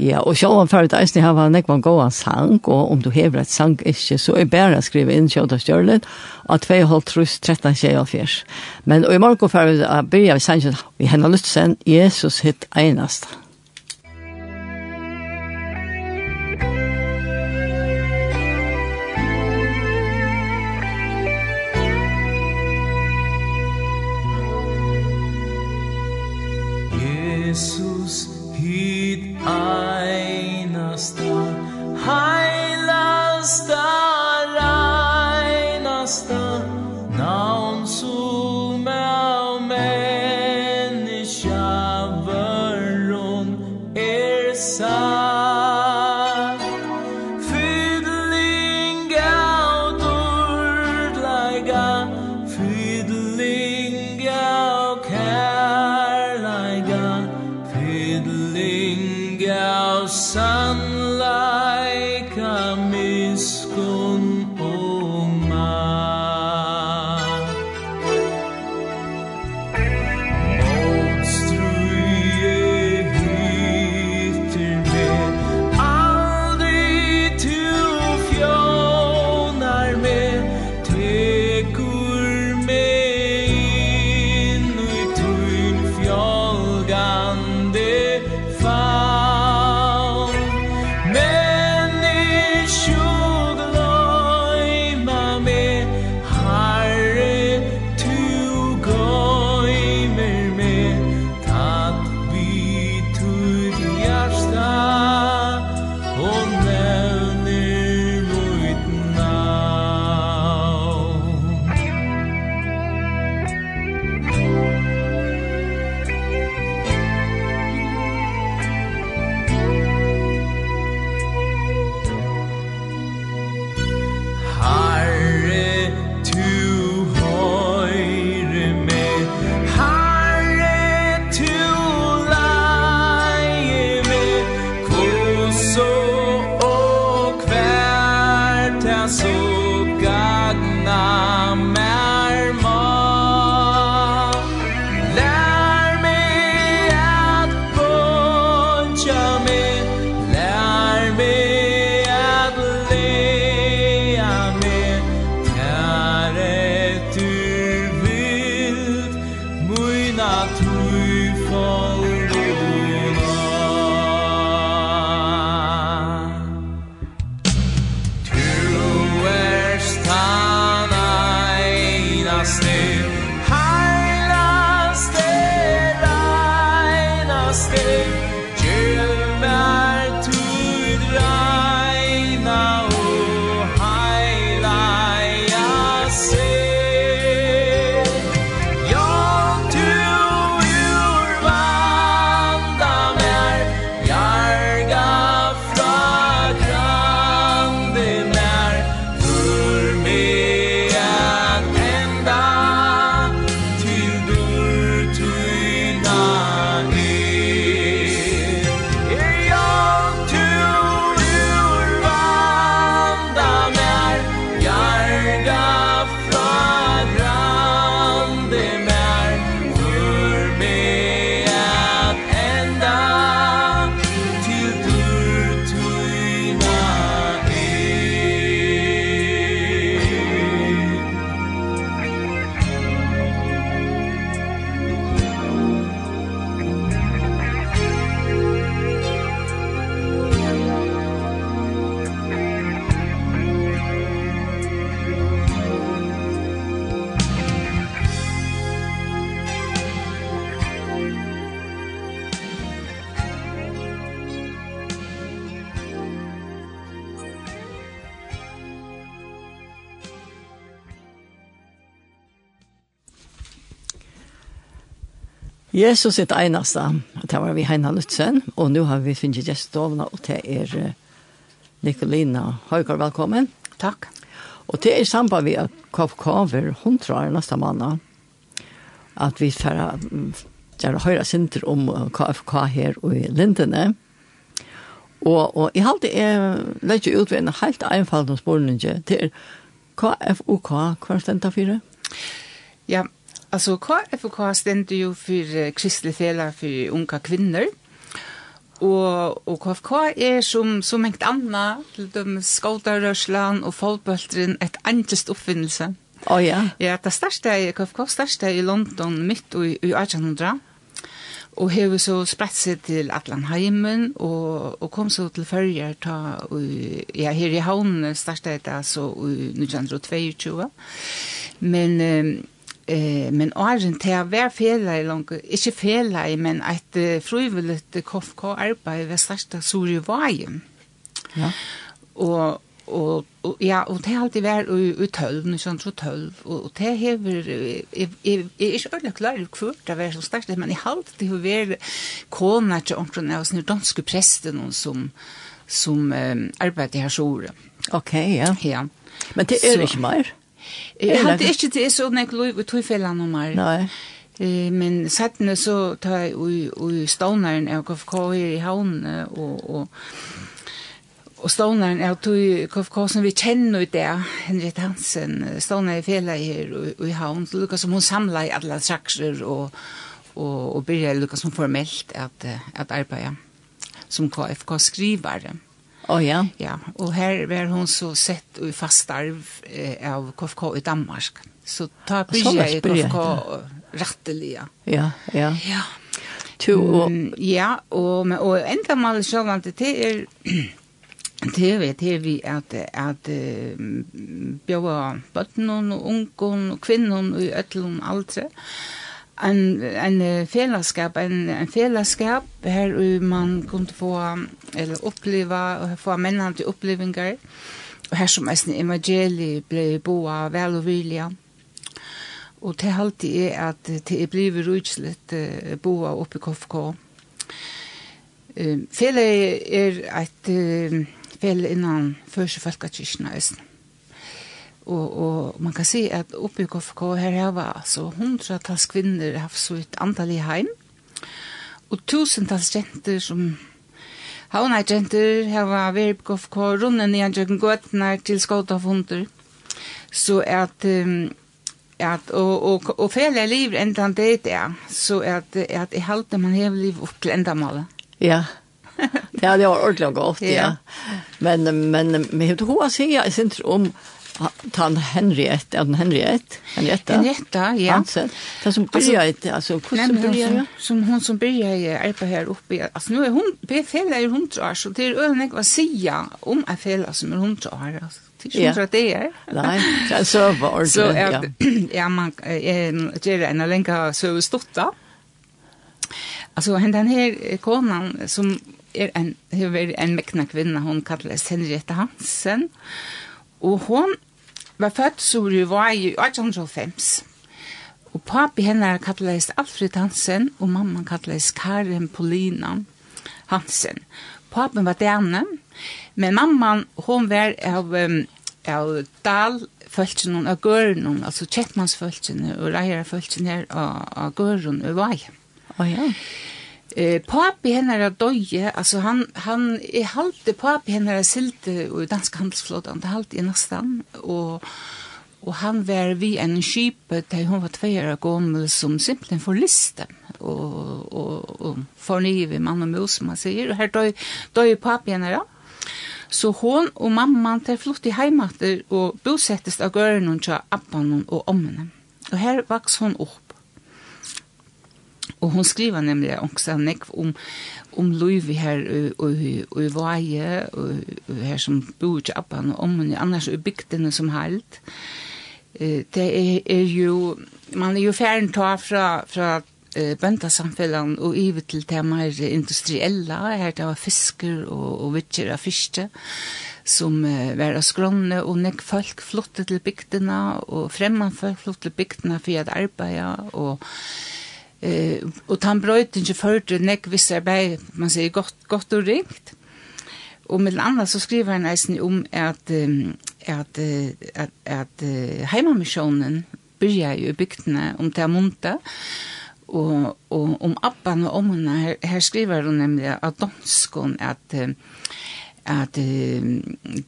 Ja, og sjå om fyrir eisen jeg har vært nekvann gåan sang, og om du hever et sang ikke, så er bare å skrive inn sjåda stjørlet, og tvei holdt trus 13 tjei og Men og i morgen fyrir jeg byrja vi sangen, vi hennar lyst sen, Jesus hitt einast. Jesus sitt eneste. det var vi Heina Lutzen, og nu har vi finnet gjestovna, og det er Nikolina Høygaard, velkommen. Takk. Og det er samband vi at Kavkaver, hun år neste manna, at vi får gjøre høyre sinter om KFK her og i Lindene. Og, og jeg halte jeg legger ut ved en helt einfaldig spørning til KFOK, hva er det for? Ja, Alltså KFK ständer ju för kristelig fela för unga kvinnor. Og, og KFK er som, som hengt anna til de skådarørslan og fotballtrin et angest oppfinnelse. Å oh, ja. Ja, det største er KFK, største er i London midt i, i 1800. Og hever så spredt seg til Atlanheimen og, og kom så til følger ta, og, ja, her i havnen startet det altså i 1922. Men eh, Eh, men åren til å være felag i langt, ikke felag, men et uh, frivillig KFK-arbeid ved største Suri Vajem. Ja. Og, og, og, ja, og det har alltid vært i, i tølv, i sånn så tølv, og, og det hever, jeg, jeg, jeg er ikke ordentlig klar i hvor det var så største, men jeg har alltid vært kona til omkring av sånne danske prester, noen som, som um, arbeider her så. Ok, ja. Ja. Men det er så, ikke mer? Jeg hadde ikke til så nek lov i tøyfellene noe mer. Nei. Men settene så tar jeg i stånaren av KFK her i havn og, og, og stånaren av tøy KFK som vi kjenner ut det, Henrik Hansen, stånaren i fela her i havn, så lukka som hun samla i alle trakser og, og, og begynner lukka som formelt at, at arbeida som KFK skrivare. Mm Oh, ja. ja. Og her var hun så sett i fast arv eh, av KFK i Danmark. Så ta bygge i KFK rettelige. Ja, ja. Ja. Tu, og... Mm, ja, og, og enda mal sjålande til er Det vet jeg vi at, at bjøver bøttene og ungen og kvinnen og i øtlen aldre en en fellesskap en en fällskap här man kunde få eller uppleva och få männen till upplevelser och här som är evangeli blev boa vel och vilja. Och det halt är att det blir rutsligt boa uppe i KFK um, fele er är ett fele innan första folkkyrkan Og, og man kan si at oppe i KFK her har vi altså hundratals kvinner haft så et antall i heim, og tusentals jenter som havna jenter har vært på KFK runden i en jøkken til skåta av hunder. Så at, um, at og, og, og fele liv enda det er, så at, at i halte man hever liv opp til enda målet. Ja, ja det var ordentlig godt, ja. ja. Men, men, men, men, men, men, men, men, men, men, men, men, men, men, han Henriette, är den Henriette? Henriette? Henriette, ja. Hansen. Det som började, alltså, hur som började? Som hon som började arbeta här uppe. Alltså nu är hon, Fela er hundra år, så det er öden jag var sia om en Fela som är hundra år. Alltså. Det är inte det är. Nej, det är så sövar. Så att, ja, man gör en länka söverstotta. Alltså, den här konan som är en, hur är en mäkna kvinna, hon kallas Henriette Hansen. Mm Og hun var født sur i var i 1805. Og papi henne kallades Alfred Hansen, og mamma kallades Karin Polina Hansen. Papen var denne, men mamman, hon var av, av Dal, fölkjen av Gørnum, altså Kjettmannsfölkjen og Reier her av, av Gørnum og vei. Å oh, ja. Eh, papi hennara døye, altså han, han er halte papi hennara silte og dansk handelsflåten, det halte i nesten, og, og han var vi en kjipe til hun var tveier gammel som simpelthen for liste, og, og, og for nye mann og mus, som man sier, og her døy, døy papi hennara, Så hon og mamman ter flott i heimater og bosettes av gøren hun tja abbanen og ommene. Og her vaks hon opp Og hon skriver nemlig også nekv om, om Løyvi her og i Vaje, og her som bor i Abban og om henne, annars i bygdene som halt. Det er, er jo, man er jo færen ta fra, fra eh bøndasamfellan og ive til det mer industriella her det var fisker og og vittjer av fiske som eh, var av skrånne, og nek folk flottet til bygdene, og fremman folk flottet til bygdene for at arbeida og Eh, og tan brøytingen førte nekk visse arbeid, man sier, godt, godt og ringt. Og med andre så skriver han eisen om at, at, at, at, heimamisjonen byrja jo i bygdene om til Amunta, og, og om Abban og Omna, her, her skriver hun nemlig av danskon at, at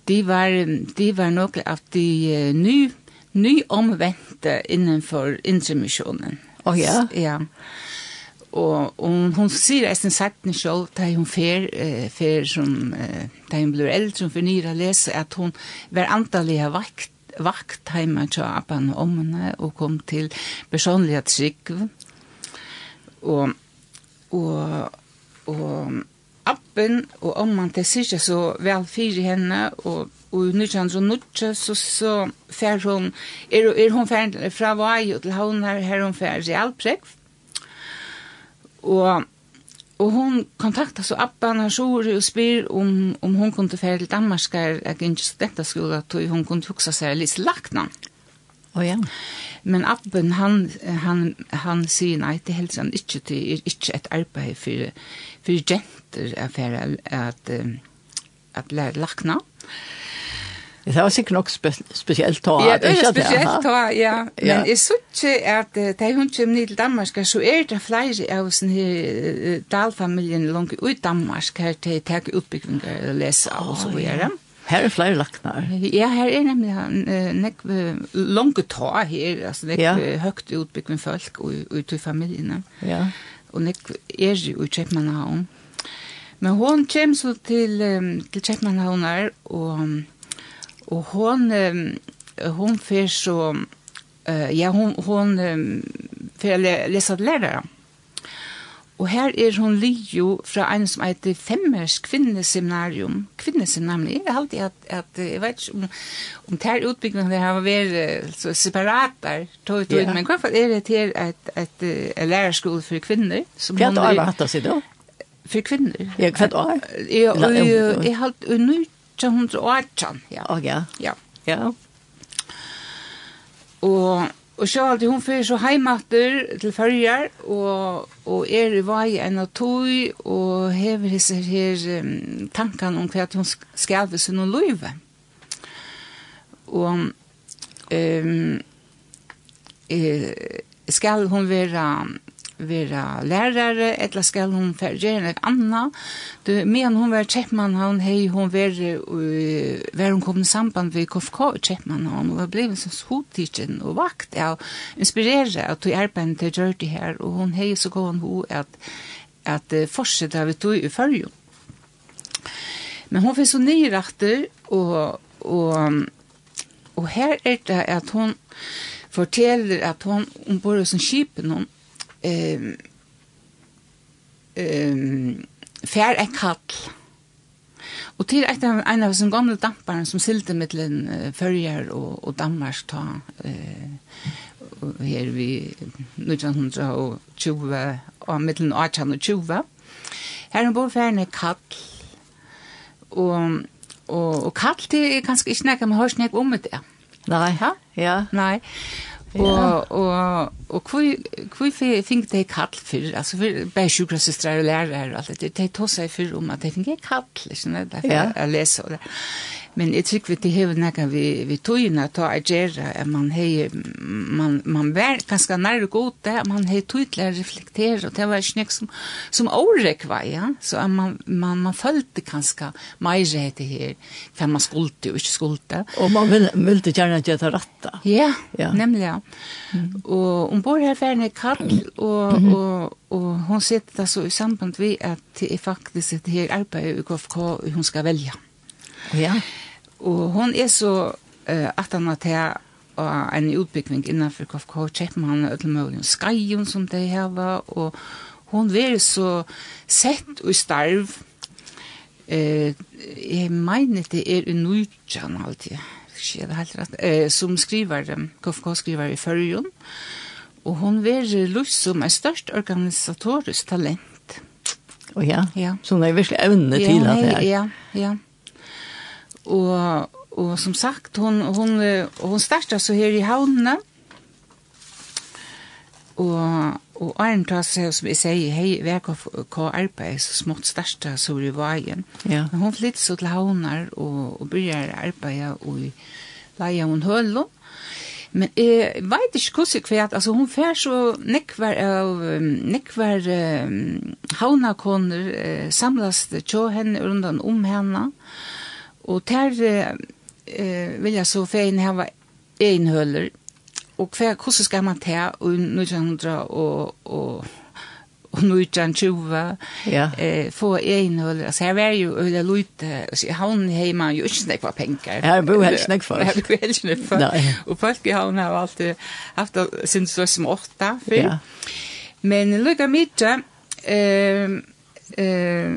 de var, de var nok at de ny, ny omvendte innenfor intermisjonen. Mm Oh, ja? Ja. Og, og hun sier eisen sagt den selv, da hun fer, eh, fer som, eh, da hun blir eldre, hun fer nyere lese, at hun var antallig av vakt, vakt hjemme til appen og omene, og kom til personlige trygg. Og, og, og appen og omman til sier ikke så vel fire henne, og og nu kan så nutje så så fer hon er er hon fer fra Vai til hon her her hon fer i Alprek. Og og hon kontakta så abban her Sjori og spyr om om hon kunde fer til Danmark er ikke dette skola hon kunde hugsa seg litt lakna. Å ja. Men abben han han han sier nei til helst han ikke til er ikke et arbeid for for jenter affære at at, at lære lakna. Mm Det var sikkert nok spe spesielt ta. Ja, det er spesielt ta, ja. Men jeg synes ikke at da hun kom ned til Danmark, så er det flere av sånne her dalfamilien langt ut Danmark her til å ta utbyggvinger og lese av og så videre. Her er flere laknar. Ja, her er nemlig uh, nek uh, langt ta her, altså nek ja. høyt utbyggvinger folk og ut i familiene. Ja. Og nek er jo i Kjepmannhavn. Men hon kommer så til, um, til Kjepmannhavn her, og Og hon hon fer så ja hon hon för läsa lärare. Og her er hon Lio fra en som heter Femmers kvinneseminarium. Kvinneseminarium, jeg har alltid at, at jeg vet ikke om, om ter utbyggingen det har vært så separat der, tog ut, men hva er det til et, et, et lærerskole for kvinner? Som hva er det å hatt oss i dag? For kvinner. Ja, hva er det? Jeg har alltid 1818, ja. Oh, ja. Ja. Ja. Og Og så alltid, hun fyrir så heimater til fyrjar, og, og er i vei enn av tog, og hever hisse her um, tankan om hva at hun skal ved sin løyve. Og um, e, skal hun være vera lærare, etla skal hon gjøre nek anna. Du, men hon var hon hei hon var, uh, var hon kom i samband med KFK i hon og var blevet som skoltidsen og vakt av inspirere at du arbeid til gjør det her, og hon hei så gav hon at, at uh, fortsette av du i fyrju. Men hon finnes så nyrakter, og, og, og her er det at hon forteller at hon, hon bor som kipen hon, um, ehm fær ein kall. Og til eit av ein av sin gamle damparen som silte mittlen uh, Førjar og, og Danmark ta uh, her vi 1920 og mittlen 1820. Her er bor færne kall og, og, og kall det er kanskje ikke nek, man har ikke nek om det. Nei, ja? ja. Nei. Og, og, og hvor fikk de kall for, altså for bare sjukrasistrar og lærere og alt det, de tog seg for om at de fikk kall, ikke sant, derfor jeg leser og det men jeg tror vi til hever nekka vi, vi tøyna ta a gjerra, at man hei, man, man var ganske nærre god det, man hei å reflektere, og det var ikke nek som, som årekva, ja, så at man, man, man følte ganske meir det her, for man skulle og ikke skulle Og man ville, ville gjerne gjøre det rette. Ja, ja, nemlig, ja. Mm. Og bor her ferne Karl, og, mm -hmm. og, og hun sitter da så i samband vi at det er faktisk et her arbeid i KFK, hun skal velge. Ja. Og hon er så uh, at han har til og en utbygging innenfor KFK Kjeppmann og alle mulige skreion som de har, og hon er så sett og starv. Eh, jeg mener det er unnujtjan alltid, ikke det helt rett, eh, som skriver, KFK skriver i førjon, og hon er lyst som er størst organisatorisk talent. Og oh, ja, ja. så hun er virkelig evne til at det er. Ja, ja, ja. Og, og som sagt hun, hon hun startet så her i havnene. Og, og Arne tar seg, som jeg sier, hei, vek av hva arbeid, så smått største, så i veien. Ja. Men hun flyttet så til havner, og, og begynner arbeidet, og leie hun hølo. Men jeg vet ikke hvordan jeg vet, altså hun fær så nekvar av, nekvar um, havnakoner uh, samlas til henne rundt om henne, og Og der eh, vil jeg så fein hava einhøler. Og hver, hvordan skal man ta i 1900 og, og og nu tjuva ja. eh få en eller altså her var ju eller lite altså, han hemma ju inte snäck var pengar. Ja, bo helst snäck folk her bo helst snäck för. og folk i han har alltid haft sin så som åtta för. Ja. Men lukka mitt eh, eh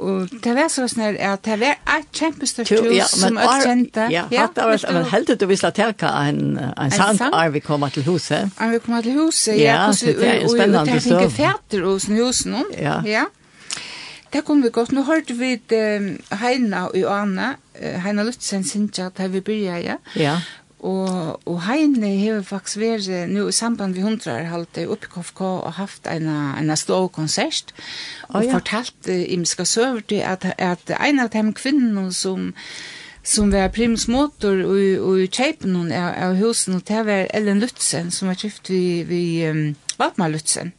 og det var så sånn at det var et kjempestort hus ja, som er kjente. Ja, ja, det var men helt du visste at her kan en, en sant er vi kommer til huset. Er vi komme til huset, ja. Ja, så det er en spennende støv. Og det fikk fæter hos husen. Ja. ja. Det kom vi godt. Nå hørte vi um, Heina og Joanna, Heina Lutzen, Sintja, der vi byrja, ja. Ja. Og, og Heine har faktisk vært nå i samband med hundrar halte oppe i KFK og haft en, en stor konsert og oh, ja. fortalt uh, i Miska Søver til at, at en av de kvinnene som som var primus motor og, og i kjeipen av, av husen og det var Ellen Lutzen som var kjøpt ved, ved um, Valmar Lutzen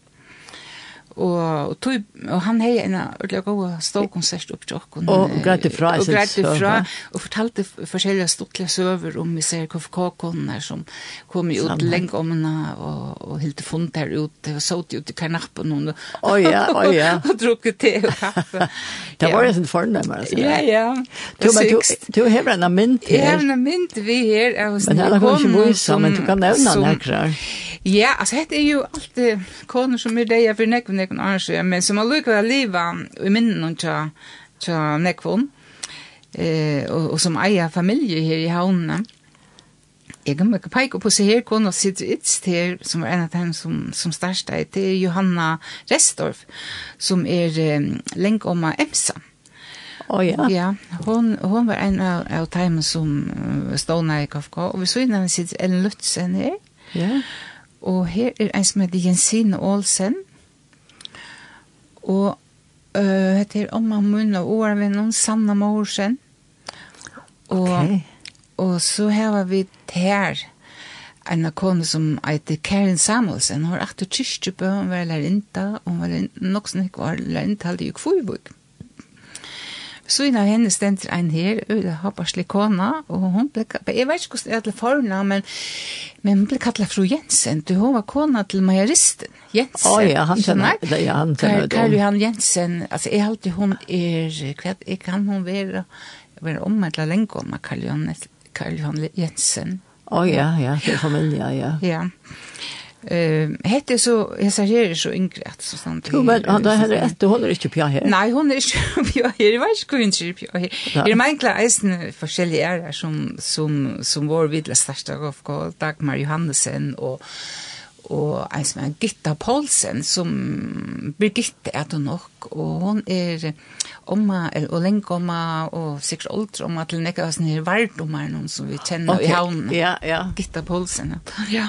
Og, og, tog, og han hei en ordentlig god ståkonsert opp til okken. Og greit ifra, jeg synes. Og greit ifra, og fortalte forskjellige stortlige søver om vi ser KFK-koner som kom ut Samme. lenge om henne, og, og helt funnet der ute, og sått ut i karnappen henne. Å ja, å ja. og drukket te og kaffe. det var jo sin fornømmer, altså. Ja, ja. Du, men du, du har en mynd her. Jeg hever en mynd vi her. Men det har hun ikke vise, men du kan nevne den her, klar. Ja, altså, dette er jo alltid koner som er det jeg for nekvende nekon arrange, men som har lukket av livet i minnen tja, tja nekvån, eh, og, og som eier familie her i havnene. Jeg kan ikke peke på seg her, kona sitter ytst her, som er en av dem som, som største, det er Johanna Restorff, som er eh, lenge om av Emsa. Oh, ja. ja, hon, hon var en av, av timen som uh, stående i KFK, og vi så innan vi sitter Ellen Lutzen her. Ja. Yeah. Og her er en som heter Jensine Olsen, Og uh, heter Omma Munn og Årvinnen, Sanna Morsen. Og, okay. og så har vi her en kone som heter Karen Samuelsen. Hun var 8 kyrkjebø, hun var lærinta, hun var nok snakk var lærinta, det gikk foribøk. Mm Så innan henne stender en her, Ulla Habarsli kona, og hun ble, jeg vet ikke hvordan det er hadde forna, men, men hun ble kallet fru Jensen, du hun var kona til majoristen, Jensen. Å oh, ja, han kjenner, det, ja, han kjenner det. Karl Johan Jensen, altså jeg halte hun er, jeg kan hun være, være ommeldet lenge om Karl Johan, Karl Johan Jensen. Å oh, ja, ja, til familie, ja. Ja. Ehm hette så jag säger det så inkrätt så sant. Jo men han där heller ett håller inte på här. Nej, hon är inte på här. Det var ju kun inte på här. Det är min klassen forskjelliga är som som som var vidla det största av Dagmar Johannesen och og en som er Gitta Paulsen, som Birgitte er det nok, og hun er omma, eller, og lenge omma, og sikkert oldre omma, til nekka hos nere vardommer, noen som vi kjenner okay. i havnen. Ja, ja. Gitta Paulsen, ja. ja.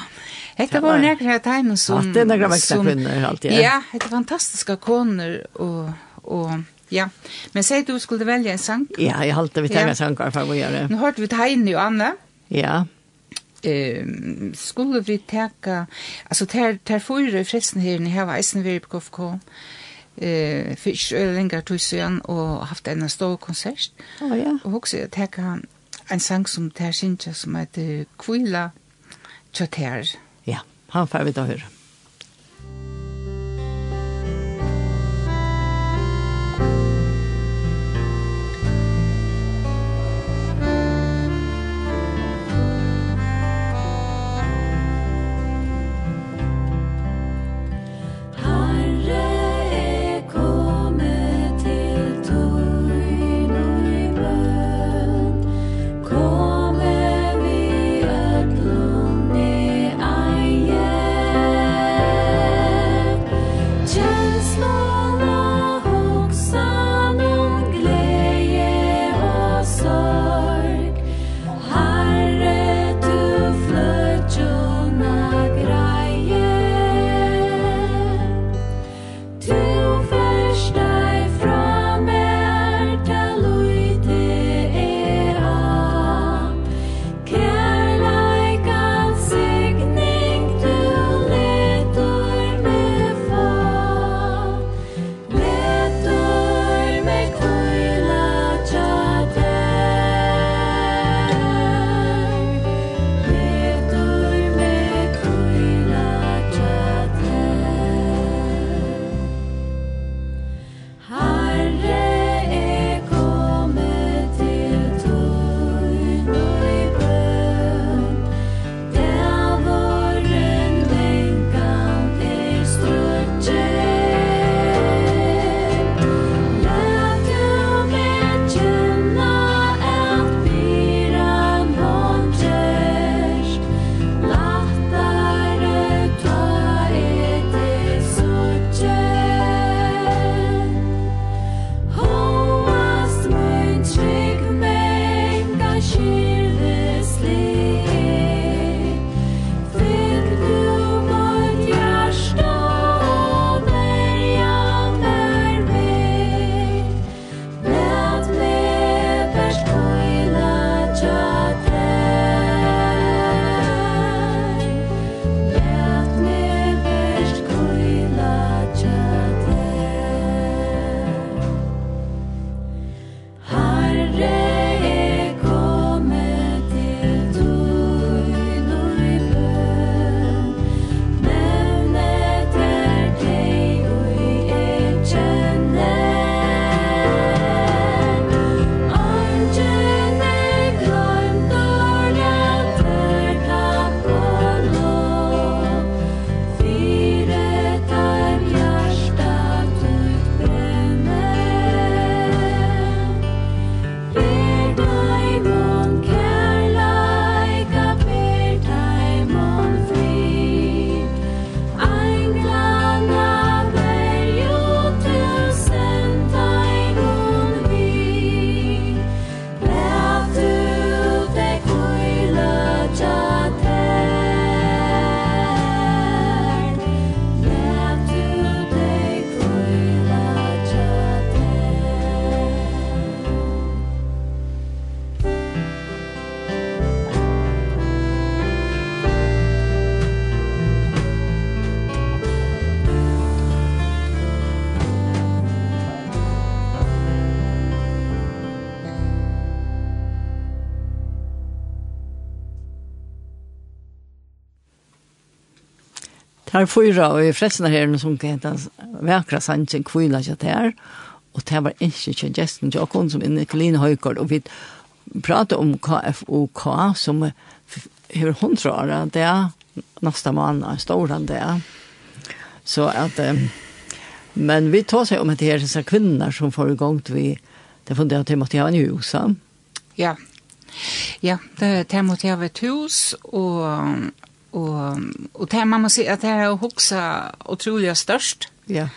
Hette var nekka her tegnen som... Ja, det er nekka vekta kvinner, alltid. Ja, ja hette fantastiska koner, og, og Ja, men säg du skulle välja en sang. Ja, jag halte vi tänka ja. sanger för vad gör. Nu hörde vi Tiny och Anna. Ja eh skulle vi teka alltså ter ter fyra fristen här ni har isen vi på KFK eh fisk längre tusen och haft en stor konsert. Oh, ja. Och också teka en sang som ter synja som heter Kvila Chatter. Ja, han får vi då höra. tar fyra og i fredsene her som kan hente vekra sannsyn kvila ikke her. Og det var ikke ikke gesten til åkken som inne i Kaline Høygaard. Og vi pratet om KFOK som har hundra år. Det er nästa månad, en stor han det är. Så att eh, men vi tar sig om att det är dessa kvinnor som får igång till vi det funderar jag till att jag har en hus. Ja. Ja, det tar mot jag ett hus och Och och det man måste säga att det här är också otroligt störst. Ja.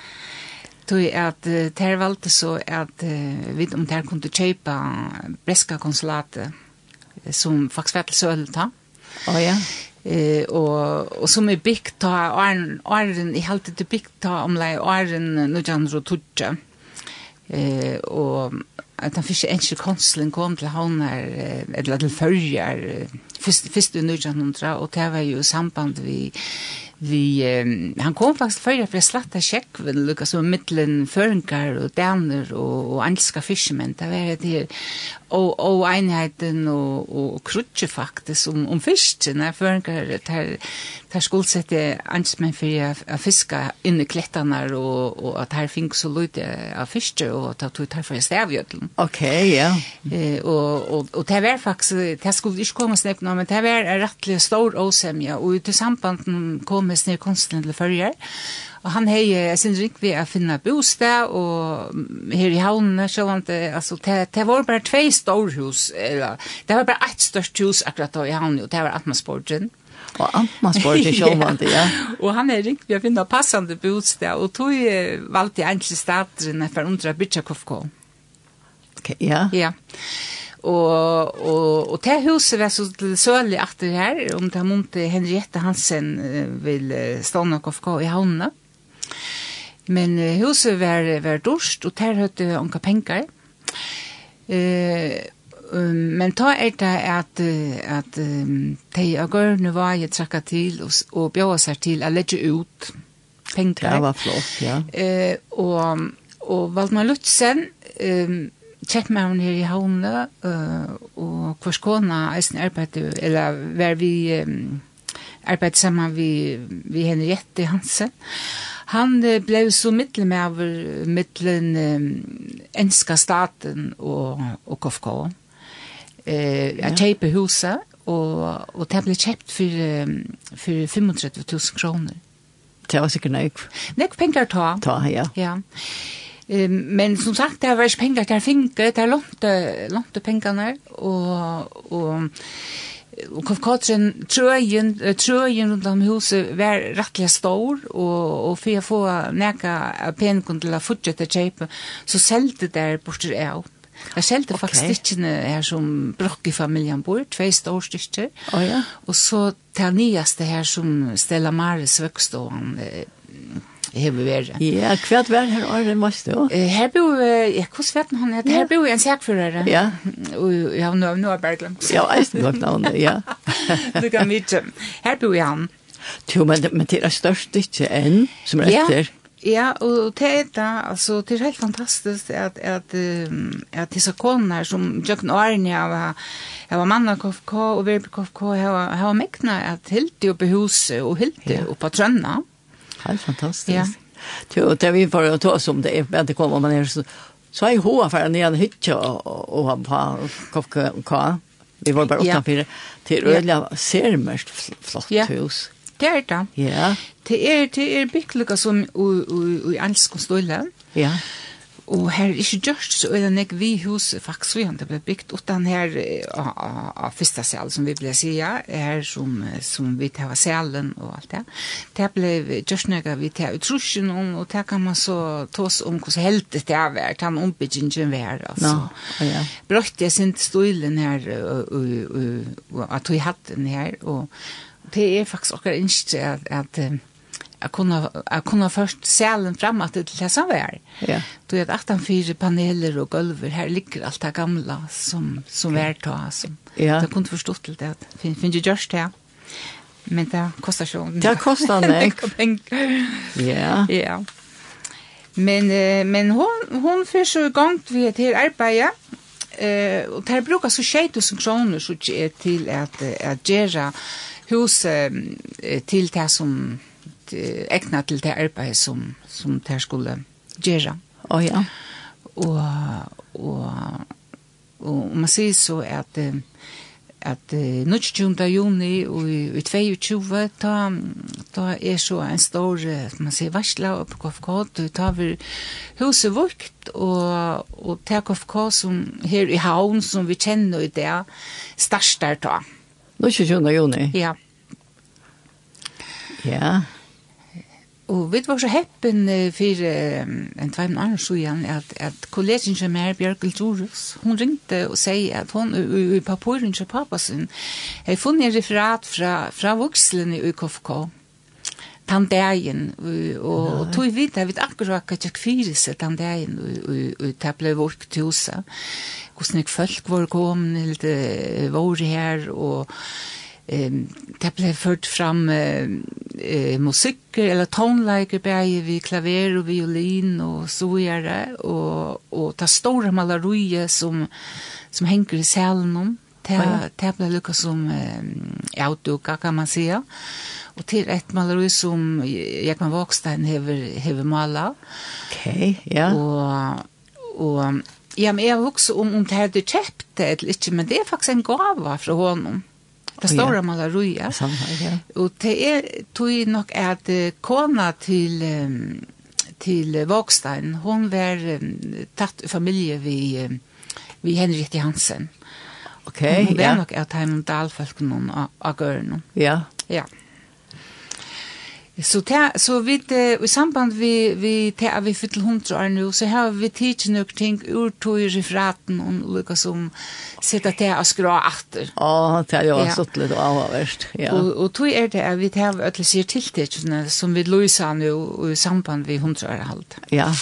Tog att det här valde så att vi om det här kunde köpa breska konsulatet som faktiskt var till Sölta. Ja, ja. Eh och och som är byggt ta Arn Arn i helt det byggt ta om lei Arn nu Jandro Tutche. Eh och att han fick en konsulen kom till honom eller till förjar först först i 1900 och det var ju samband vi vi eh, han kom faktisk faktiskt förra för slatta check vid Lucas och mittlen förnkar og daner og, og angelska fishermen. Det var det her, og og einheiten og og krutje faktisk om om fisken när förnkar där där skulle sätta ansmän för å fiska inn i klättarna och och att här finns så lite av fiske och att ta tar för stävjödlen. Okej, ja. Eh och och och det var faktisk det skulle ikke komme snäpp nå men det var rättligt stor osämja och i samband kom med snö til förger Og han hei sin rik vi å finne bostad, og her i havnene, så var det, altså, det, det var bare tve storhus, eller, det var bare ett størst hus akkurat da i havnene, og det var Atmasborgen. Og Atmasporgen, så han det, ja. Og han hei rik ved å finne passende bostad, og tog valgte egentlig staten for undra Bitsakovko. Ok, ja. Ja. Og, og, og det huset var så til sølig det her, om det er Monte Henriette Hansen vil stå nok og KFK i havnene. Men uh, huset var, var dorst, og der høyte onka penger. Uh, um, men ta er det at, at um, de av gørne var jeg trakka til, og, og bjøa seg til å legge ut penger. Det var flott, ja. Uh, og, og Valdemar Lutzen, um, kjent med henne her i havnet, uh, og hvor skåna eisen arbeidde, eller var vi um, arbeidde sammen vi, vi Henriette Hansen, og Han blev så mittelmäver mittlen um, enska staten och och KFK. Eh jag tape huset och och det blev köpt för för 35 000 kronor. Det var säkert nog. Nej, pengar ta. Ta, ja. Ja. Ehm men som sagt det har varit pengar där finke, där lånte lånte pengene, og, og Kolkotren trøyen, trøyen rundt om huset var rettelig stor, og, og for å få neka penken til å fortsette kjøpe, så selte der borte jeg opp. Jeg selte okay. faktisk stikkene her som brokk i familien bor, tve store stikker, oh, ja. og så til nyeste her som Stella Maris vøkstående, hever vært. Ja, hva var her året mest da? Her bor bo, ja, hvordan vet han heter? Her bo en sækførere. Ja. Og ja, nå har jeg bare glemt. Ja, jeg har glemt navnet, ja. Du kan vite. Her bo han. Jo, men, men det er størst ikke enn som er etter. Ja. Ja, og det er det, altså, det er helt fantastisk at, at, at disse konene som Jøkken Arne, jeg var, jeg var mann av KFK og Verbe KFK, jeg var, jeg var mekna at Hilti oppe i huset og Hilti ja. oppe på Trønna. Ja Helt fantastisk. Ja. Jo, det vi får ta oss om det, men det kommer man ner så så är hoa för när jag hittar och och han på kaffe ka. Vi var bara utanför till Rödla ser mest flott ja. hus. Det är det. Ja. Det är det är bickliga som i i alls konstolen. Ja. Og her er ikke gjørst, så er det nek vi hus faktisk vi han det ble bygd, utan her av fyrsta sal, som vi ble sida, her som, som vi tar av salen og alt det. Det ble gjørst nek vi tar utrusjen om, og det kan man så tås om hvordan heldet det er vært, han ombyggingen vær, altså. No, ja. Brøtt jeg sin stolen her, og at vi hatt den her, og det er faktisk akkurat ikke at, at att kunna jag kunde först sälen fram att det läsa var. Ja. Du vet att han fyra paneler och golv här ligger allt det gamla som som var ta som. Ja. Det kunde förstå till det. Fin fin ju just det. Men det kostar ju. Det kostar nek. Ja. Ja. Men men hon hon för så gångt vi till arbeta eh och det brukar så 6000 kronor så till att att göra hus till det som eh, egna til det arbeid som, som det skulle gjøre. Å oh, ja. Og, og, og man sier så at, at uh, 20. juni og i i 22. Ta, ta er så en stor, man sier, varsla oppe på KFK, du tar vi huset vårt, og, og ta KFK som her i havn som vi kjenner i det, starter ta. 20. juni? Ja. Ja. Og vi var så heppen for en tveim annen sjoen at, at kollegen som er Bjørkel Torus, hun ringte og sier at hun i papuren til pappa sin har funnet en referat fra, fra vokselen i UKFK tandagen og, og tog vi det, jeg vet akkurat hva jeg kviris tandagen og det ble vårt til huset hvordan jeg folk var kommet litt var her og um, det ble ført fram uh, eh, musikk eller tonleiker bæg vi klaver og violin og så gjerne og, og ta store malerier som, som henger i salen om Det det ble lukka som eh, outduka, kan man säga. Og til et maleri som Jekman Vågstein hever, hever mala. Ok, ja. Og, og ja, men jeg har også om, om det hadde kjøpt det eller ikke, men det er faktisk en gava fra honom det stora malaria. Ja. Och det är tog nog att kona till till Vågstein, hon var tatt i familje vi vi Henriette Hansen. Okej, okay, ja. Hon var ja. nog att hem dalfolk någon av Görn. Ja. Ja. Så, ta, så vi, i samband vi, vi til vi fyll hundra år nu, så har vi teach nok ting ur to i referaten og lukka som sitta te å skra atter. Ja, det har jo ja. sutt litt avhverst. Ja. Og, og tog er det at vi tar alle sier tiltidsene som vi løysa nu i samband vi hundra år halt. Ja,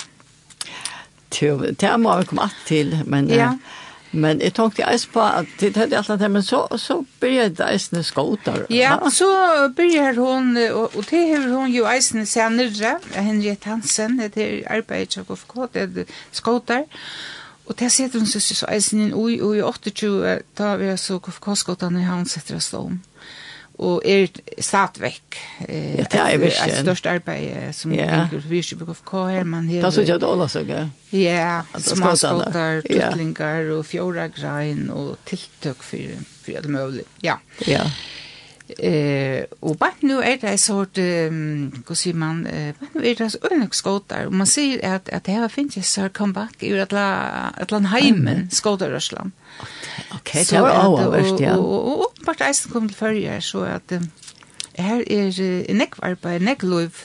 det må vi komme att till, men... Ja. Uh, Men jeg tenkte jeg på at det hadde alt det, men så, så begynte det eisene skåter. Ja, så så begynte hun, og, og det har hun jo eisene senere, Henriette Hansen, det er arbeidet av KFK, det er skåter. Og det setter hun søster så eisen inn, og i 28, da vi er så KFK-skåtene, han setter oss om og er satt vekk. Eh, ja, det er virkelig. Et størst arbeid som ja. yeah. vi virkelig på KK her. Man her det er sånn at alle søker. Ja, småskåter, tuttlingar og fjordagrein og tiltøk for, for alt mulig. Ja. Ja. Eh, og bare nå er det en sort, um, hva sier man, eh, bare nå er det så ønsk skåter. Og man sier at, at det her finnes jeg så comeback i et Atlanheimen, skåterrørsland. Okay. Ok, det var det ja. Og åpenbart eisen kom til førje, så at her er nekv arbeid, nekv lov,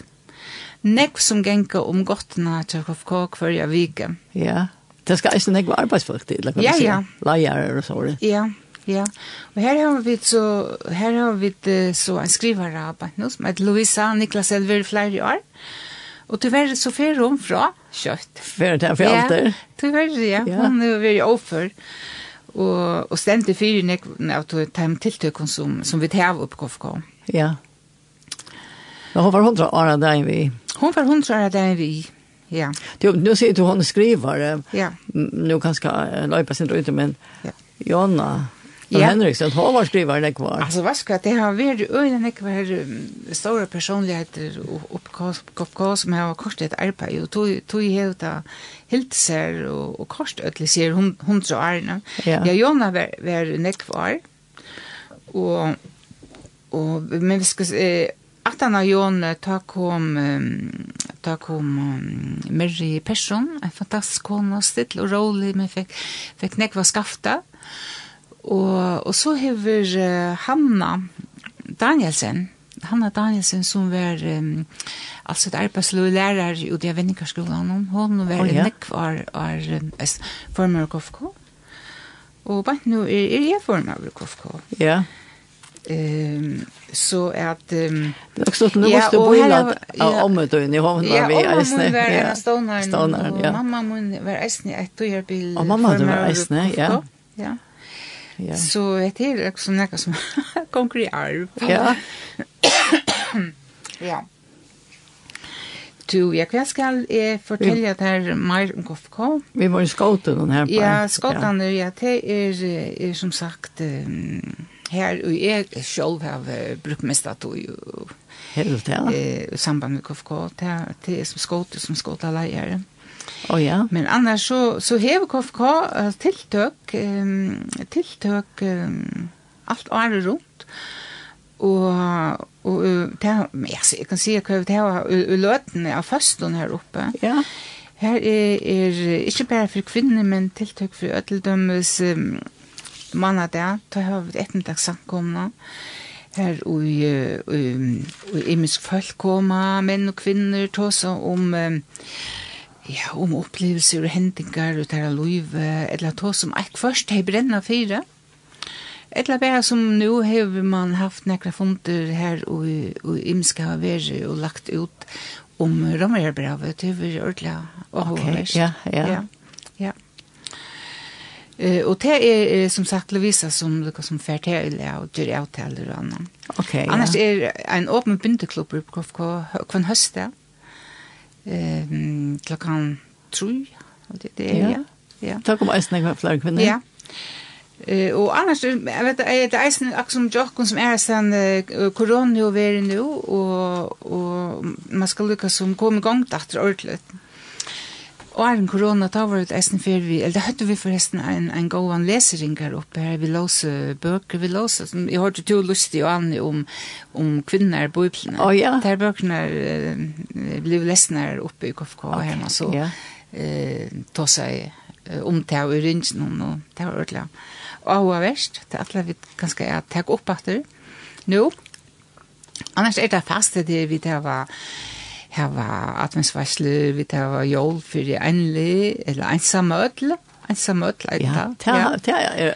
nekv som genka om gottene til KFK førje vike. Ja, det skal eisen nekv arbeidsfolk til, eller? Ja, ja. Leier og så. Ja, ja. Og her har vi så, her har vi så en skrivare arbeid nå, som heter Louisa Niklas Elver flere år. Og tyvärr så fer hon fra kjøtt. Fer det for alltid? Ja, tyvärr, ja. Hon er veldig overfor og, og stendte fyrir nek av de tiltøkken som, som vi tar opp KFK. Ja. Men hon var hundra år av deg vi. Hon var hundra år av deg vi, ja. Du, nu ser du hon skriver, ja. nu kanskje löpa sin rute, men ja. Jonna, Ja. Henriksen, hon var skrivaren det kvar. Alltså vad ska det har varit öjnen det kvar stora personligheter och uppkast som har kort ett arbete och tog tog helt av hiltser och och kort öll ser hon hon så är Ja, ja Jonna var var det kvar. Och och men vi ska eh, att han har Jon ta kom ta kom um, Mary Persson en fantastisk kona still och rolig men fick fick nekva var skafta. Og, og så hever uh, Hanna Danielsen, Hanna Danielsen som var um, alltså ett arbetslös lärare i det Vennikarskolan. Hon var oh, ja. nekv av um, former av KFK. Og bare nå er, er jeg former av KFK. Ja. Um, så at... Um, det er også sånn, ja, måste du bo i land av omødøyen i hånden av vi eisne. Ja, var en av stånaren, og mamma mun var eisne et togjerbil. Og mamma du var eisne, ja. Ja ja. Så det er också något som kommer i arv. Ja. ja. Du, jeg vet skal jeg fortelle at her mer om KFK. Vi var i den her. På, ja, skåten, ja. ja, det er, er som sagt her, og jeg selv har brukt mest at du Helt, ja. i samband med KFK, det er som skåten, som skåte leier. Ja Oh, ja. Men annars så, så hever KFK uh, tiltøk, um, tiltøk um, alt året rundt. Og, og uh, det, altså, jeg kan si at det var uløtene av føsten her oppe. Ja. Her er, er ikke bare for kvinner, men tiltøk for ødeldømmes um, mann av det. Da har vi et ettermiddagsankomne. Her og imisk folk koma, menn og kvinner, tåsa om... Um, ja, om opplevelser og hendingar og tæra liv, eller to som alt først hei brenna fire. Eller bare som nå har man haft nekra funder her og, og imska har vært og lagt ut om Romerbravet, det var ordentlig og ja, ja. ja, ja. Uh, og det er, er som sagt Lovisa som lukka som fer til og dyr avtaler og annan. Okay, Annars er en åpen byndeklubber på KFK hver høst det eh klokkan tru, det, det er ja. ja. Takk om eisen jeg flere kvinner. Ja. Eh og annars, jeg vet, jeg det eisen akkurat som Jokken som er sen uh, korona og veri nu, og, og man skal lukka som kom i gang datter ordentlig. Mm åren korona, da var det eisen før vi, eller da hørte vi forresten en, en gåan lesering her oppe her, vi låse bøker, vi låse, som jeg hørte to lustig og annet om, om kvinner i bøyplene. Å oh, ja. Der bøkene uh, ble lesen her oppe i KFK okay. her, så ja. Eh, ta seg uh, om det og ringe noen, og det var ordentlig. Og hva verst, det er alle vi ganske er takk opp etter. Nå, annars er det fast det vi det var, hava adventsvarsle, vi hava jól fyrir einli, eller einsam öll, einsam öll, ja, ja, ja, ja,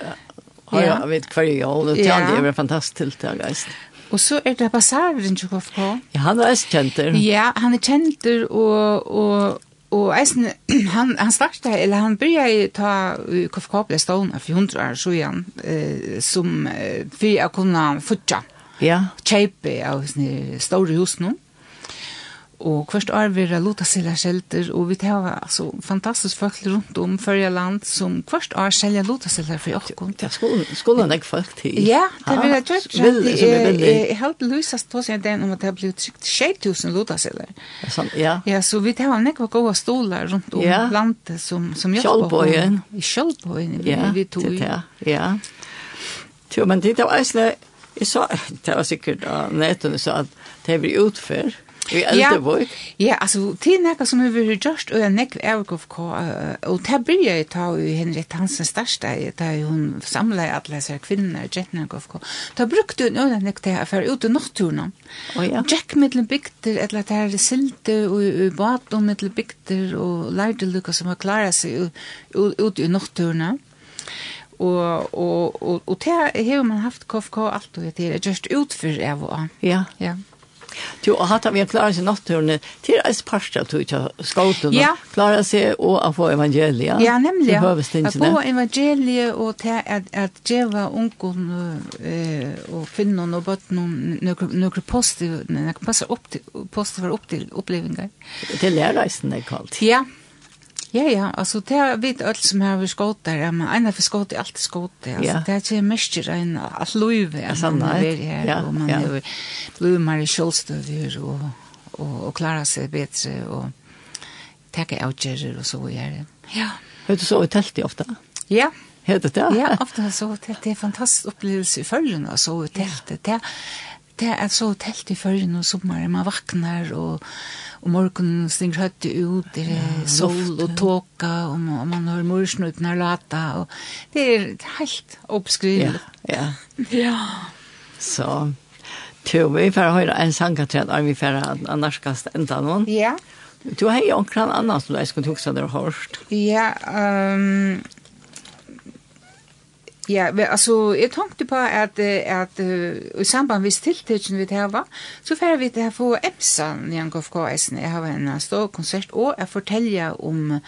ja, vet hver jól, og det er det fantastisk tiltak, geist. Og så er det basaren, ikke hva Ja, han er kjenter. Ja, han er kjenter, og, og, og eisen, han, han starta, eller han byrja ta KFK ble stående for hundra år siden, eh, som, eh, for å kunne futja, ja. kjeipe av sånne store hus nå og hvert år vera luta selja skjelter, og vi hava altså fantastisk folk rundt om førja land som hvert år selja luta selja for okkum. Ja, skolan skolen, er folk til. Ja, det vil vera tjukt. Jeg helt lusast på seg den om at det har blitt trygt 6000 luta selja. Ja. Ja, så vi hava nekva gode stolar rundt om ja. landet som som hjelper. Kjølbøyen. Kjølbøyen. Ja, vi tog. Ja. Jo, men det var eisne, jeg sa, det var sikkert av nettene, så at det blir utført, I Eldeborg? Ja, altså, det er nekka som vi har gjort, og jeg nekk er ikke FK, og det blir jeg ta i Henrik Hansen største, da hun samlet alle disse kvinner, Jettner og FK. Da brukte hun øyne nekk til for ut i natturen. Å ja. Jack mittelen bygter, eller det er silte, og bat og mittelen bygter, og lærte lukka som har klaret seg ut i natturen og og og og det har man haft KFK alt og det er just utfyr av. Ja, ja. Jo, og hatt av vi klarer seg natturene til eis parster til ikke skautene. Ja. Klarer seg og å få evangeliet. Ja, nemlig. Å få evangeliet og til at, at djeva ungen uh, og finnen og bøtt noen positive, noen positive opp til opplevinger. Til lærreisen er kalt. Ja, ja. Ja, ja, altså det er vidt alt som har vi skått der, men en av vi skått er alltid skått der, altså det er ikke mest enn alt løyve, altså man har vært her, ja, og man er jo løymer i kjølstøver, og, og, og klarer seg bedre, og takke avgjører og så gjør det. Ja. Har du så i telt ofte? Ja. Høyde du det? Ja, ofte så, det er en fantastisk opplevelse i følgen, følgende, så i teltet, det er det er så telt i førjen og sommeren, man vaknar og, og morgenen stinger høyt ut, det er ja, sol og tåka, og, og man har morsnutene lata, og det er helt oppskrivelig. Ja, ja. ja. Så, to, vi får høre en sangatræd, og vi får annarskast enda noen. Ja. Du har jo omkran annan som du skulle tuksa der hårst. Ja, um, Ja, altså, jeg tenkte på at, at uh, i samband med tiltøkken vi hava, så får vi til å få EPSA i KFKS-en. Jeg har en stor konsert, og jeg forteller om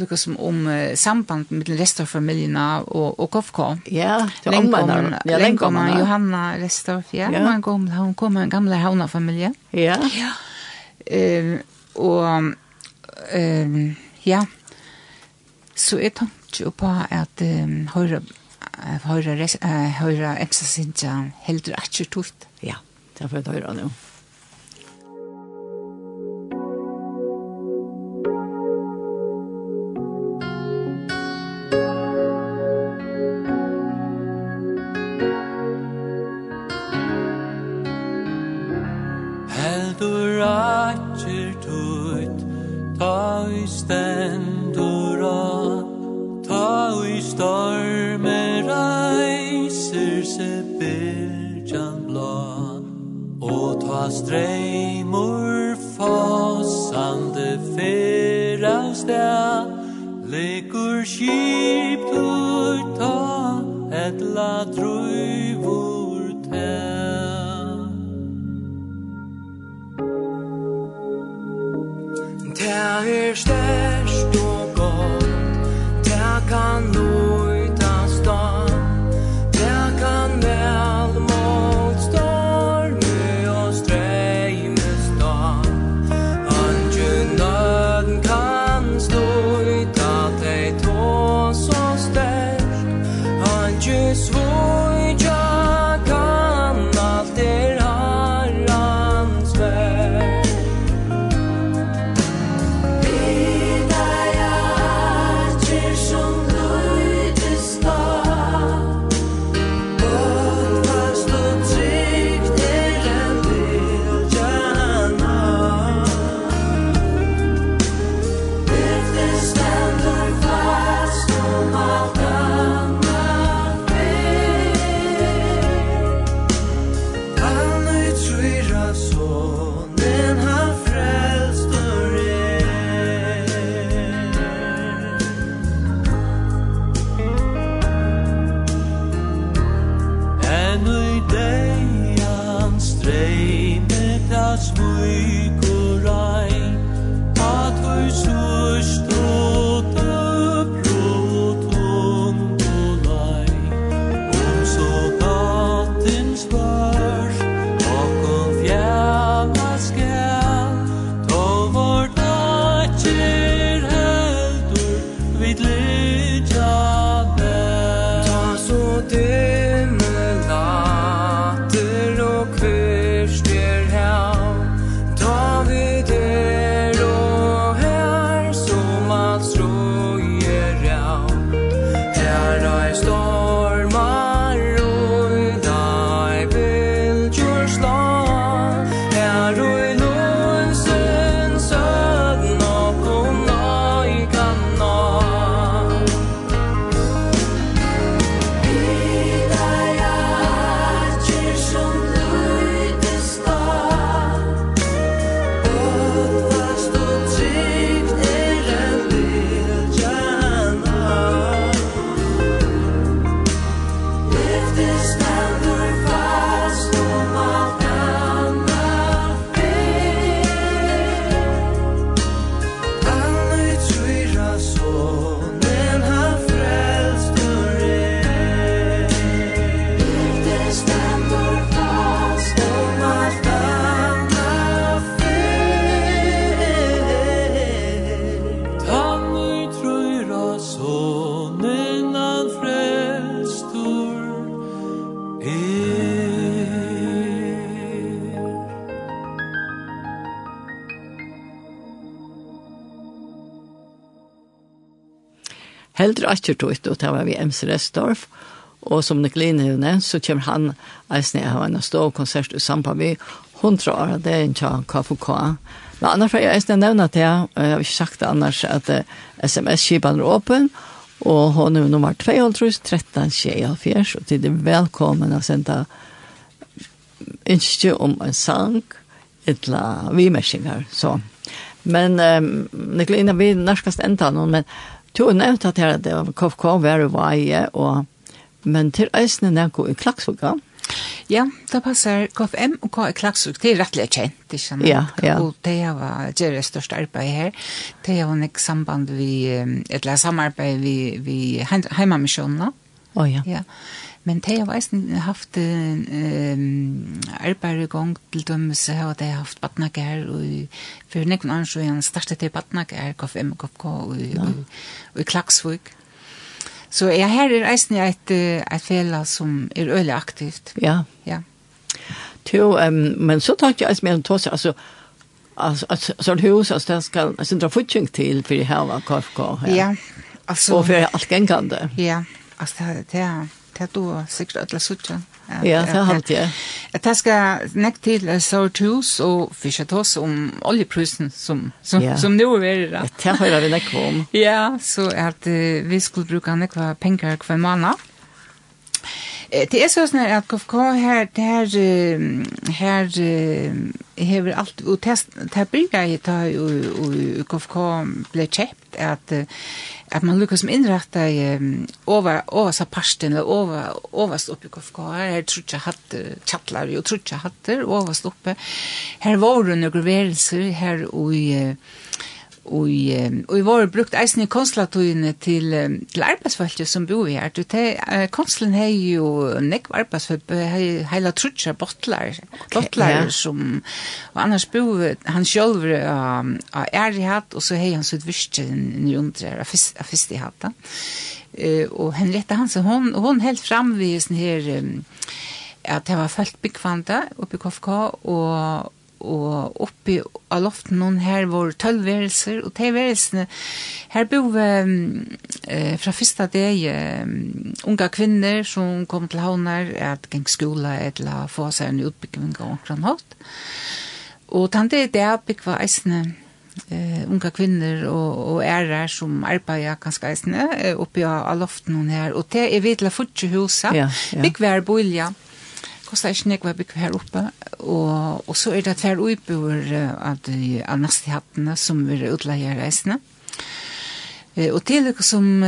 lukka som om uh, samband med den resten av familjerna och och KFK. Ja, det om man ja, länkar man Johanna Restorff, ja, ja. Hun, kom hun kom en gamle hauna familj. Ja. Ja. Ehm och ehm ja. Så jeg det jo på att um, höra høyre, høyre ekstra eksasinja heldur atjer tutt. Ja, det er for å høyre nå. storm eldre akkertøyt, og det var vi Ems Restorff, og som Niklin har nevnt, så kommer han eisne av en en ståkonsert i samband med 100 år, det er en tja KFK. Men annars har jeg eisne nevnt til, og jeg har ikke sagt annars, at SMS-kipan er åpen, og hun er nummer 2, 13, 24, og til det er velkommen å sende ikke om en sang, etla vimersingar, så. Men um, Nikolina, vi nærkast enda noen, men Du har nevnt at her, det var KFK, Være Veie, og, men til Øysene Næko i Klaksvika. Ja, det passer KFM og K Klaksvik, det er rettelig kjent, ikke sant? Ja, ja. Og det var det største arbeid her. Det var en samband vi, et eller samarbeid vi, vi heimamisjonene. Å oh, ja. Ja. Men det har eisen haft um, arbeid i gang til dømes, og de har haft badnager, og for nekken annen så er han startet til badnager, KFM, KFK, og, og, og, og, Klaksvik. Så ja, her er eisen et, et fela som er øyelig aktivt. Ja. Ja. Jo, um, men så tar jeg eisen mer enn tås, altså, alltså så det hus alltså det ska alltså dra futching till för det här var KFK. Ja. Alltså och för allt gängande. Ja. Alltså det det det du sikkert alle suttje. Ja, det har jeg. At det skal nekk til sort hus og fyrst at oss om oljeprisen som, som, ja. som nå er det. Det har vi nekk om. Ja, så at vi skulle bruke nekk penger hver måned det er sånn at KFK her, det her här hever alt, og det det bygger jeg da, og KFK blev köpt att at man lyckas med inrätta over, over seg parsten eller over, överst uppe i KFK her tror jag hatt chattlar og tror jag hatter överst uppe Her var det några värelser här och og i var brukt eisen i konsulatøyene til, til arbeidsfolket som bor vi her. Konsulen har jo nekv arbeidsfølge, heila trutja bottlar, bottlar okay, ja. som, og annars bor han sjølv av uh, æri og så har han sitt virste nyundre av fyrst i hatt. Uh, og Henriette Hansen, hon, hon helt fram vi sånn her, um, at det var fullt byggvanda oppe i KFK, og og oppi av loften noen her var tølv tølvverelser, og de verelsene, her bo eh, fra første dag eh, unga kvinner som kom til havner at geng skola eller få seg en utbygging av omkring hatt. Og tante det er byggva eisene eh, unga kvinner og, og ærer som arbeider ganske eisene oppi av loften noen her, og det er vi til å futsi huset, ja, ja. byggva er boilja, kostar ikke nekva bygg her oppe, og, og så er det tver uiboer av de annastihattene som vil utleie reisene. Eh och till det som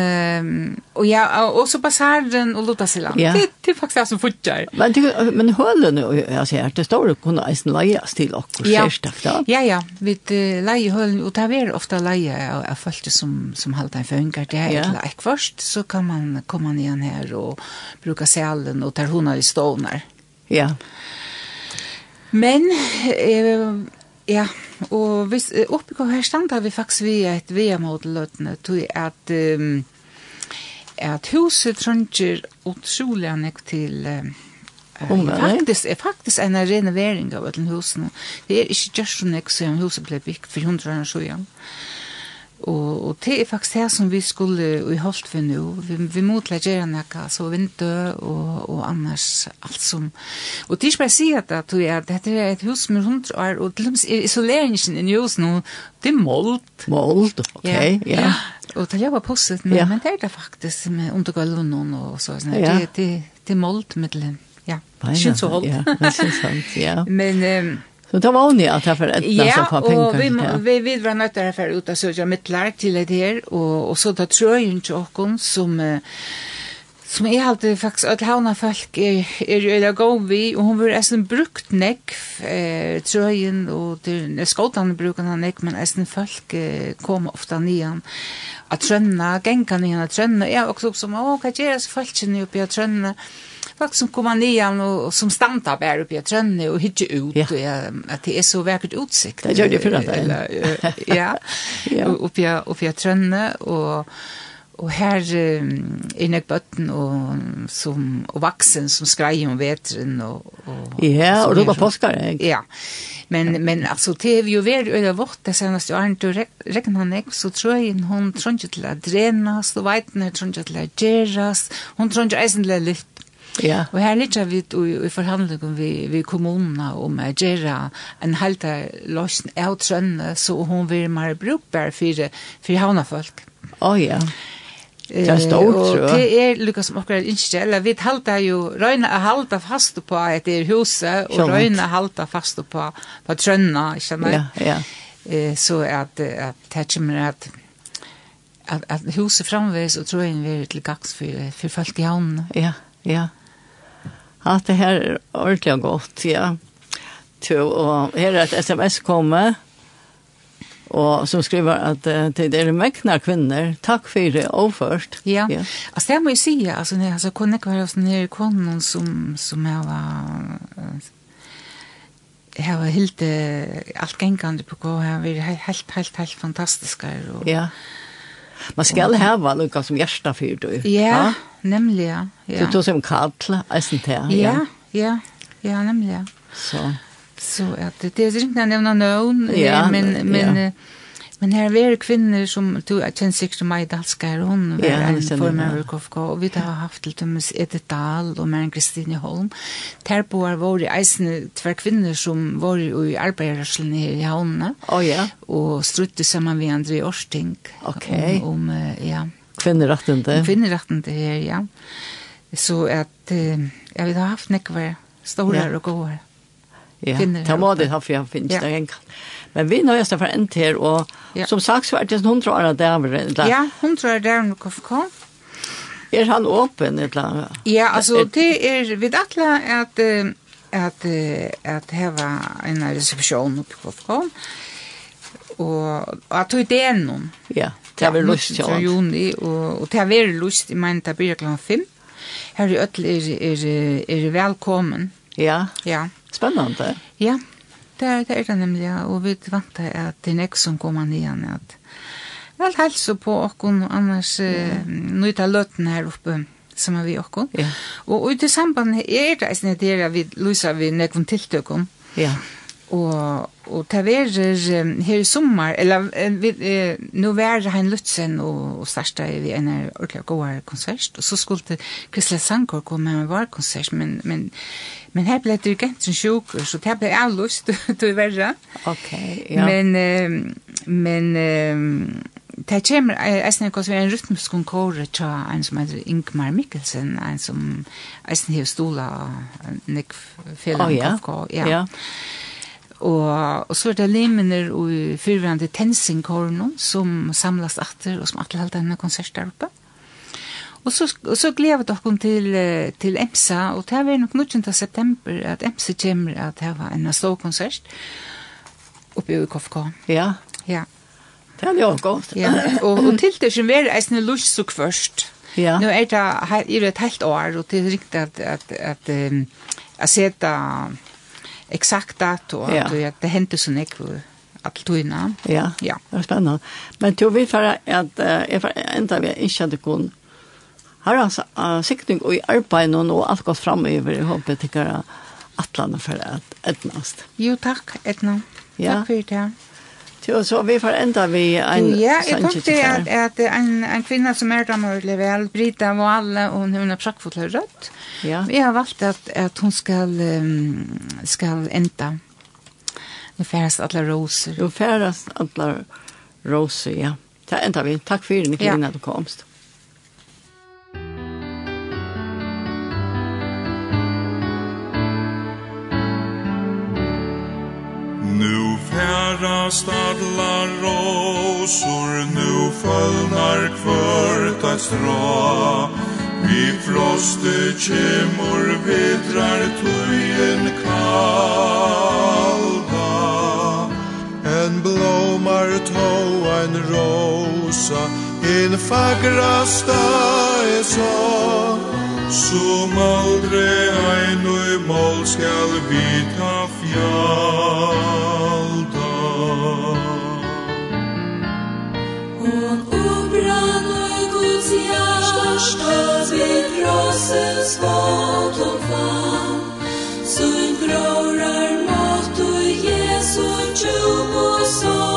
och ja och så passarden och låta sig land. Ja. Det det faktiskt är som futtar. Men det, men hålen nu jag ser det står det kunde isen lejas till och ja. då. Ja ja, vid leje hålen och där är ofta leje av folk som som håller en funkar det är ja. ett först så kan man komma ner här och bruka sällen och tar hon i stånar. Ja. Men, eh, ja, og hvis, oppi kom her standa vi faktisk vi et VM-mot løtene, tog at, um, at huset trønger utrolig nok til um, Omvärld. faktisk, er faktisk en renovering av ett husene. Det er ikke just så mycket som huset blev byggt för hundra år sedan. Og, og det er faktisk det som vi skulle i holdt for nå. Vi, vi må til å gjøre noe, så vinter og, og annars alt som. Og det er ikke bare å si at, at at dette er et hus med hundre år, og til og med isoleringen i hus nå, det er målt. Målt, ok, ja. ja. ja. Og det jobber positivt, men, ja. men det er det faktisk med undergulven og sånn. Ja. Det, det, det er målt med middelen. Ja, det er ikke så holdt. Ja, det er ikke sant, ja. men... Um, Så det var ni att för ett ja, så på pengar. Ja, vi ja. vi vi var nötta här för uta så jag mitt lag till det här och och så där tror jag inte och som som är alltid faktiskt att hauna folk är är eller gå vi och hon var en brukt neck eh tröjen och det skotan brukar han neck men essen folk eh, kom ofta nian att tränna gänga nian att trönna ja också som åh kan jag så folk ni uppe att tränna folk som kommer nian og som stannar bare uppe i Trönne og hittar ut ja. og, jag, att det er så vackert utsikt. Det gjør det för att eller ja. ja. Uppe uppe i Og her um, här i bøtten og, som og vaksen som skreier om vetren Og, og, Ja, och då var påskar, jeg. Ja. Men men altså, det er jo väl eller vårt, det seneste åren då räknar han så tror jag hon tror inte till att dränas, då vet ni tror inte til å geras, hun tror eisen til å lytte, Ja. Og her ligger vi i, i forhandlingen vi, vi kommunene om å gjøre en halte løsning av trønne, så hun vil mer brukbar for, for havnefolk. Å oh, ja. Det er stort, tror jeg. Det er lukka som akkurat ikke, eller vi halter jo, røyne er halta fast på at det er huset, og røyne er halta fast på, på trønna, ikke sant? Ja, ja. Så at, at det kommer at, at, at huset framvis og trøyne er til gaks for, for folk i havnen. Ja, ja at det her er ordentlig godt, ja. To, og her er et sms komme, og som skriver at uh, det er mekna kvinner, takk for det, overført. Ja, ja. altså det må jeg si, altså, det, altså kunne ikke være sånn her kvinnen som, som jeg var, jeg var helt, alt gengande på gå, jeg var helt, helt, helt, helt fantastisk her. Og, ja, man skal og, hava lukka som hjärsta fyrt, ja. Ja, nemlig, ja. Du tog som kall, eisen til, ja. Ja, ja, nemlig, ja. Så. Så at, det det er ikke nevna noen, ja, men, men, ja. Men her var kvinner som du jeg kjenner sikkert som Maja Dalskar, hun var ja, en former av KFK, og vi har haft til Thomas Edith Dahl og Maren Kristine Holm. Der på har vært eisene tver kvinner som var i arbeiderslen her i havnene, oh, ja. og strutte sammen med André Årsting. Ok. Om, om, ja. Kvinnerettende? Kvinnerettende her, ja. Så at, ja, vi har haft nekvar store ja. og gode Ja, det må det ha, for jeg finnes ja. det en Men vi nøyes det for en til, og ja. som sagt så er det 100 år av dæver. Ja, 100 år av dæver når vi kom. Er han åpen eller? Ja, altså det er, vi dattler at, at, at heva en resepsjon oppe på KFK, og at du er det noen. Ja. Det har vært lyst til juni, og, og det har vært lyst, jeg mener, det blir klokken fem. Her i Øtl er, er, er velkommen. Ja, ja. spennende. Ja, det er det, er det nemlig, ja. og vi vant at det er nek som kommer igjen, at vel helse på okken, og annars ja. nøyta løtten her oppe som er vi okken. Ja. Og, og i det sambandet er det, er det, er vi er vi er tiltøkken. Ja. det, er det, er og og ta verer her i sommar eller eh, nu var han Lutzen og, og starta vi en ordentlig god konsert og så skulle Kristel Sankor komme med var konsert men, men, men her ble det gentren sjuk så det ble avlust til verre ok ja. men eh, men eh, Det kommer eisen hos vi en rytmisk konkore til en som heter Ingmar Mikkelsen, en som eisen hos stola nekv fjellan oh, ja. ja. ja. Og, og så er det limener og fyrværende tensingkorn som samlas atter og som atle halte denne konsert der oppe. Og så, og så gleder dere til, til EMSA, og det er nok 19. september at EMSA kommer at det var en stor konsert oppe i KFK. Ja. Ja. Det er jo godt. ja, og, og til det som er eisne så først. Ja. Nå er det, er det et helt år, og det er riktig at, at, at, at, at, at, at, at, exakt dato, og ja. at det hendte så nekv alt tøyna. Ja, ja. det var spennende. Men til å vi for at jeg for enda vi ikke hadde kun har han uh, sikting og i arbeid nå og alt gått fremover, jeg håper jeg tikkere atlander for at etnast. Jo, takk, Etna. Ja. Takk for det. Jo, så vi får enda vi en Ja, jeg tenkte at, at en, en kvinne som er dammerlig vel, Brita Valle, og hun har prakkfot til rødt. Ja. Vi har valgt at, at hun skal, um, skal enda. Nu færes alle roser. Nu færes alle roser, ja. Det enda vi. Takk for det, Nikolina, ja. du komst. færast alla rosor nu fölnar kvört att strå Vi froste kemur vidrar tujen kalda En blomar tå en rosa In fagrasta er så. Som aldre ein og mål skal vita fjalda Hon obran og Guds hjärsta Vid krossens vat hon fann Sun grårar mat og Jesu tjuv og sång